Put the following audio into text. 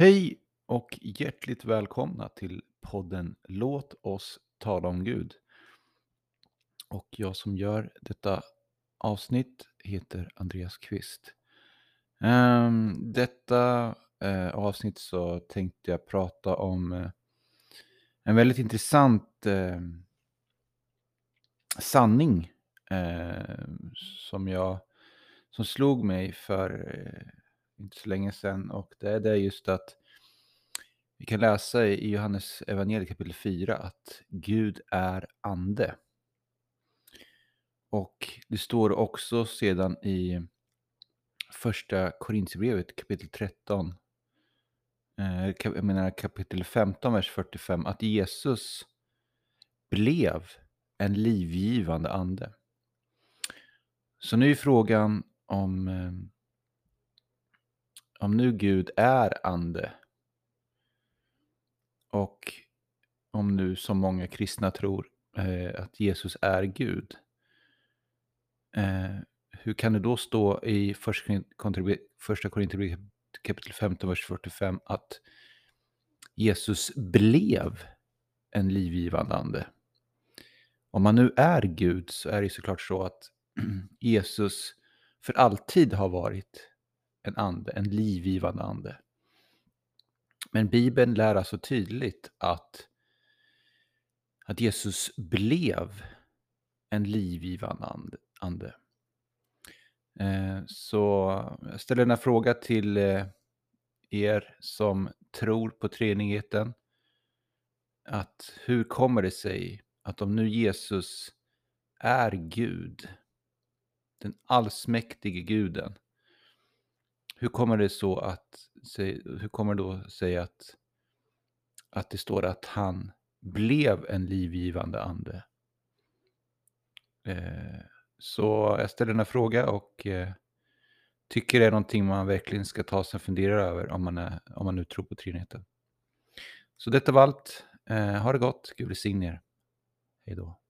Hej och hjärtligt välkomna till podden Låt oss tala om Gud. Och jag som gör detta avsnitt heter Andreas Kvist. Um, detta uh, avsnitt så tänkte jag prata om uh, en väldigt intressant uh, sanning eh, som jag som slog mig för inte så länge sedan och det är det just att vi kan läsa i Johannes evangeliet kapitel 4 att Gud är ande. Och det står också sedan i första Korintierbrevet kapitel 13, eh, jag menar kapitel 15, vers 45, att Jesus blev en livgivande ande. Så nu är frågan om, eh, om nu Gud är ande och om nu som många kristna tror eh, att Jesus är Gud. Eh, hur kan det då stå i första Korinthierbrevet kapitel 15, vers 45 att Jesus blev en livgivande ande? Om man nu är Gud så är det såklart så att Jesus för alltid har varit en ande, en livgivande ande. Men Bibeln lär alltså tydligt att, att Jesus blev en livgivande ande. Eh, så jag ställer den här frågan till eh, er som tror på treenigheten. Att hur kommer det sig att om nu Jesus är Gud, den allsmäktige guden, hur kommer det så att, hur kommer det då säga att, att det står att han blev en livgivande ande? Eh, så jag ställer den här frågan och eh, tycker det är någonting man verkligen ska ta sig och fundera över om man, är, om man nu tror på treenigheten. Så detta var allt. Eh, ha det gott. Gud välsigne er. Hej då.